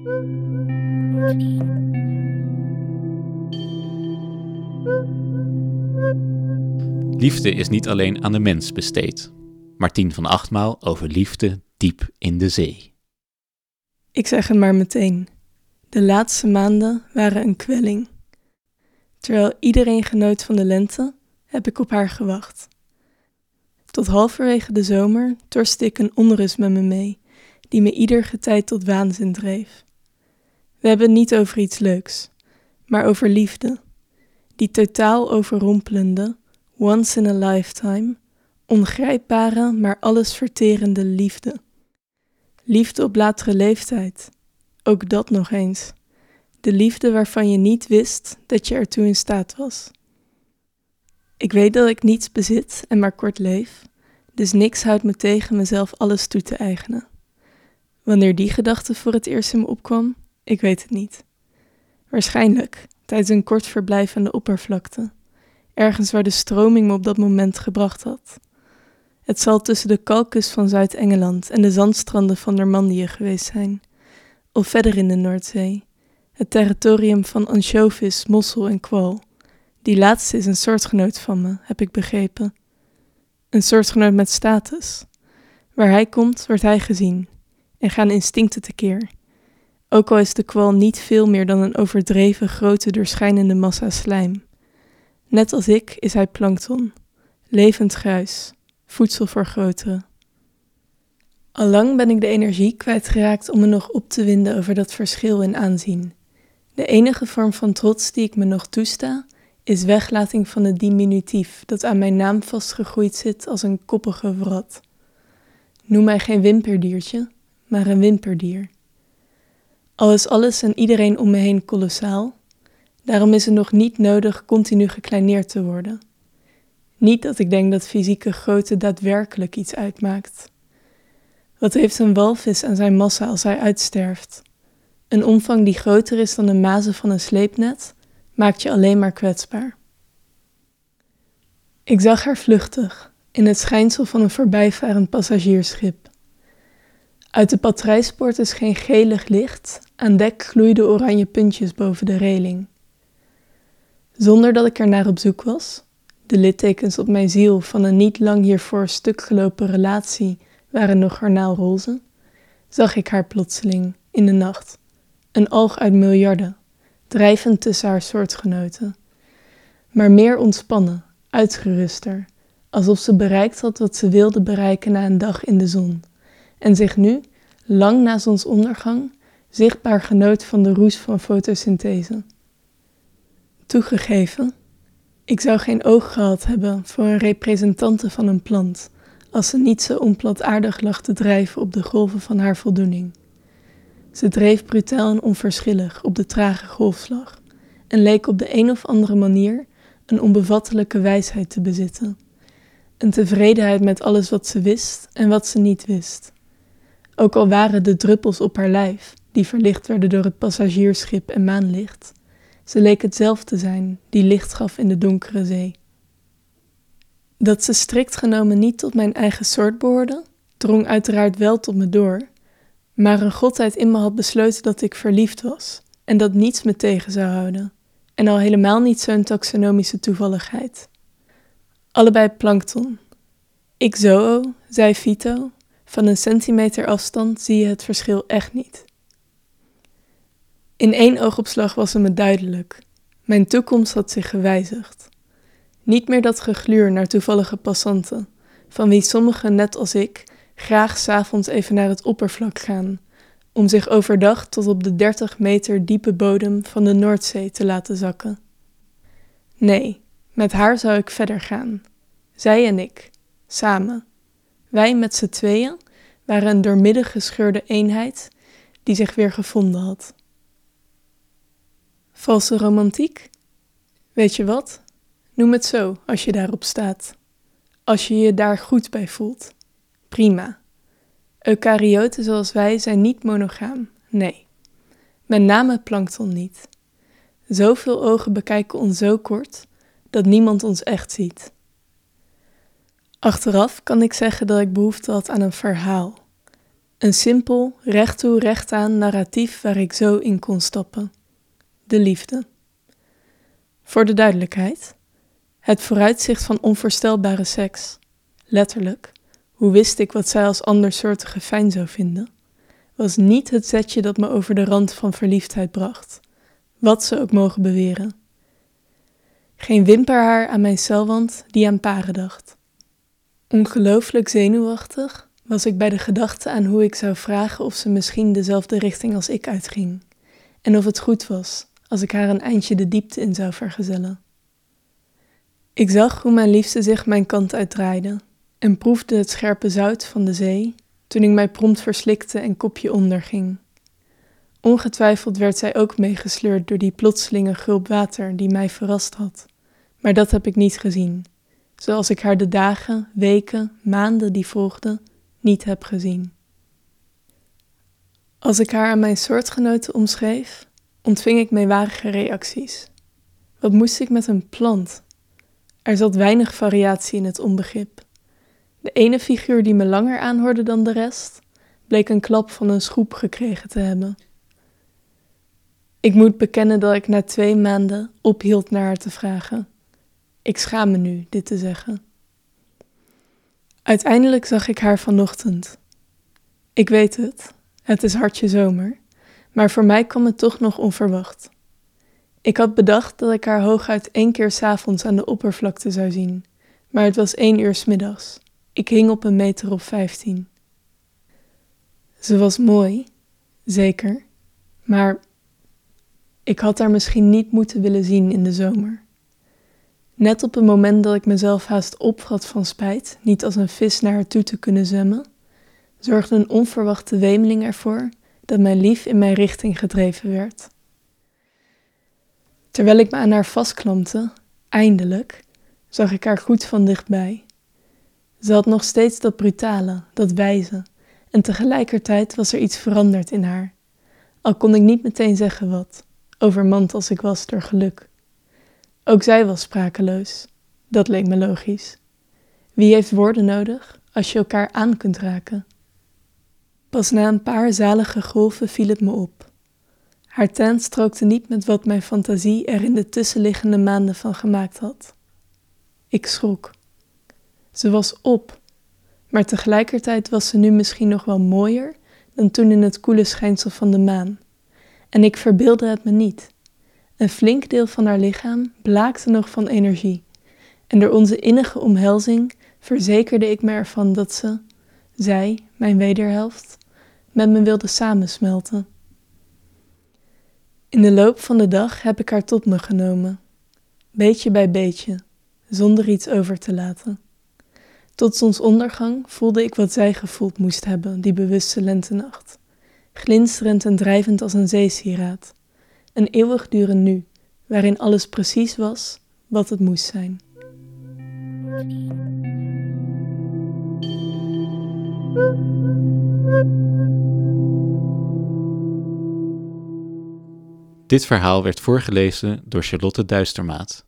Liefde is niet alleen aan de mens besteed. Martien van Achtmaal over liefde diep in de zee. Ik zeg het maar meteen. De laatste maanden waren een kwelling. Terwijl iedereen genoot van de lente, heb ik op haar gewacht. Tot halverwege de zomer torste ik een onrust met me mee, die me ieder getij tot waanzin dreef. We hebben niet over iets leuks, maar over liefde, die totaal overrompelende, once in a lifetime, ongrijpbare, maar allesverterende liefde. Liefde op latere leeftijd, ook dat nog eens. De liefde waarvan je niet wist dat je ertoe in staat was. Ik weet dat ik niets bezit en maar kort leef, dus niks houdt me tegen mezelf alles toe te eigenen. Wanneer die gedachte voor het eerst in me opkwam, ik weet het niet. Waarschijnlijk tijdens een kort verblijf aan de oppervlakte, ergens waar de stroming me op dat moment gebracht had. Het zal tussen de kalkus van Zuid-Engeland en de zandstranden van Normandië geweest zijn, of verder in de Noordzee, het territorium van ansjovis, mossel en kwal. Die laatste is een soortgenoot van me, heb ik begrepen. Een soortgenoot met status. Waar hij komt, wordt hij gezien en gaan instincten tekeer. Ook al is de kwal niet veel meer dan een overdreven grote doorschijnende massa slijm. Net als ik is hij plankton, levend gruis, voedsel voor grotere. Allang ben ik de energie kwijtgeraakt om me nog op te winden over dat verschil in aanzien. De enige vorm van trots die ik me nog toesta, is weglating van het diminutief dat aan mijn naam vastgegroeid zit als een koppige wrat. Noem mij geen wimperdiertje, maar een wimperdier. Al is alles en iedereen om me heen kolossaal, daarom is het nog niet nodig continu gekleineerd te worden. Niet dat ik denk dat fysieke grootte daadwerkelijk iets uitmaakt. Wat heeft een walvis aan zijn massa als hij uitsterft? Een omvang die groter is dan de mazen van een sleepnet maakt je alleen maar kwetsbaar. Ik zag haar vluchtig in het schijnsel van een voorbijvarend passagiersschip. Uit de patrijspoort is geen gelig licht, aan dek gloeiden oranje puntjes boven de reling. Zonder dat ik er naar op zoek was, de littekens op mijn ziel van een niet lang hiervoor stuk gelopen relatie waren nog garnaalroze, zag ik haar plotseling in de nacht, een alg uit miljarden, drijvend tussen haar soortgenoten, maar meer ontspannen, uitgeruster, alsof ze bereikt had wat ze wilde bereiken na een dag in de zon en zich nu, lang na zonsondergang, zichtbaar genoot van de roes van fotosynthese. Toegegeven, ik zou geen oog gehad hebben voor een representante van een plant, als ze niet zo onplantaardig lag te drijven op de golven van haar voldoening. Ze dreef brutaal en onverschillig op de trage golfslag en leek op de een of andere manier een onbevattelijke wijsheid te bezitten. Een tevredenheid met alles wat ze wist en wat ze niet wist. Ook al waren de druppels op haar lijf, die verlicht werden door het passagiersschip en maanlicht, ze leek het zelf te zijn die licht gaf in de donkere zee. Dat ze strikt genomen niet tot mijn eigen soort behoorde, drong uiteraard wel tot me door, maar een godheid in me had besloten dat ik verliefd was en dat niets me tegen zou houden, en al helemaal niet zo'n taxonomische toevalligheid. Allebei plankton. Ik zoo, zij Vito, van een centimeter afstand zie je het verschil echt niet. In één oogopslag was het me duidelijk. Mijn toekomst had zich gewijzigd. Niet meer dat gegluur naar toevallige passanten, van wie sommigen net als ik graag s'avonds even naar het oppervlak gaan, om zich overdag tot op de 30 meter diepe bodem van de Noordzee te laten zakken. Nee, met haar zou ik verder gaan. Zij en ik, samen. Wij met z'n tweeën waren een doormidden gescheurde eenheid die zich weer gevonden had. Valse romantiek? Weet je wat? Noem het zo als je daarop staat. Als je je daar goed bij voelt. Prima. Eukaryoten zoals wij zijn niet monogaam, nee. Met name plankton niet. Zoveel ogen bekijken ons zo kort dat niemand ons echt ziet. Achteraf kan ik zeggen dat ik behoefte had aan een verhaal. Een simpel, recht toe, recht aan narratief waar ik zo in kon stappen. De liefde. Voor de duidelijkheid. Het vooruitzicht van onvoorstelbare seks. Letterlijk. Hoe wist ik wat zij als andersoortige fijn zou vinden? Was niet het zetje dat me over de rand van verliefdheid bracht. Wat ze ook mogen beweren. Geen wimperhaar aan mijn celwand die aan paren dacht. Ongelooflijk zenuwachtig was ik bij de gedachte aan hoe ik zou vragen of ze misschien dezelfde richting als ik uitging. En of het goed was als ik haar een eindje de diepte in zou vergezellen. Ik zag hoe mijn liefste zich mijn kant uitdraaide en proefde het scherpe zout van de zee toen ik mij prompt verslikte en kopje onderging. Ongetwijfeld werd zij ook meegesleurd door die plotselinge gulp water die mij verrast had, maar dat heb ik niet gezien, zoals ik haar de dagen, weken, maanden die volgden niet heb gezien. Als ik haar aan mijn soortgenoten omschreef, ontving ik meewarige reacties. Wat moest ik met een plant? Er zat weinig variatie in het onbegrip. De ene figuur die me langer aanhoorde dan de rest, bleek een klap van een schroep gekregen te hebben. Ik moet bekennen dat ik na twee maanden ophield naar haar te vragen. Ik schaam me nu dit te zeggen. Uiteindelijk zag ik haar vanochtend. Ik weet het, het is hartje zomer, maar voor mij kwam het toch nog onverwacht. Ik had bedacht dat ik haar hooguit één keer s'avonds aan de oppervlakte zou zien, maar het was één uur middags. Ik hing op een meter of vijftien. Ze was mooi, zeker, maar ik had haar misschien niet moeten willen zien in de zomer. Net op het moment dat ik mezelf haast opvat van spijt niet als een vis naar haar toe te kunnen zwemmen, zorgde een onverwachte wemeling ervoor dat mijn lief in mijn richting gedreven werd. Terwijl ik me aan haar vastklampte, eindelijk, zag ik haar goed van dichtbij. Ze had nog steeds dat brutale, dat wijze, en tegelijkertijd was er iets veranderd in haar, al kon ik niet meteen zeggen wat, overmand als ik was door geluk. Ook zij was sprakeloos. Dat leek me logisch. Wie heeft woorden nodig als je elkaar aan kunt raken? Pas na een paar zalige golven viel het me op. Haar tent strookte niet met wat mijn fantasie er in de tussenliggende maanden van gemaakt had. Ik schrok. Ze was op, maar tegelijkertijd was ze nu misschien nog wel mooier dan toen in het koele schijnsel van de maan. En ik verbeelde het me niet. Een flink deel van haar lichaam blaakte nog van energie. En door onze innige omhelzing verzekerde ik me ervan dat ze, zij, mijn wederhelft, met me wilde samensmelten. In de loop van de dag heb ik haar tot me genomen, beetje bij beetje, zonder iets over te laten. Tot zonsondergang voelde ik wat zij gevoeld moest hebben die bewuste lentenacht, glinsterend en drijvend als een zeesieraad een eeuwigdurend nu, waarin alles precies was wat het moest zijn. Dit verhaal werd voorgelezen door Charlotte Duistermaat.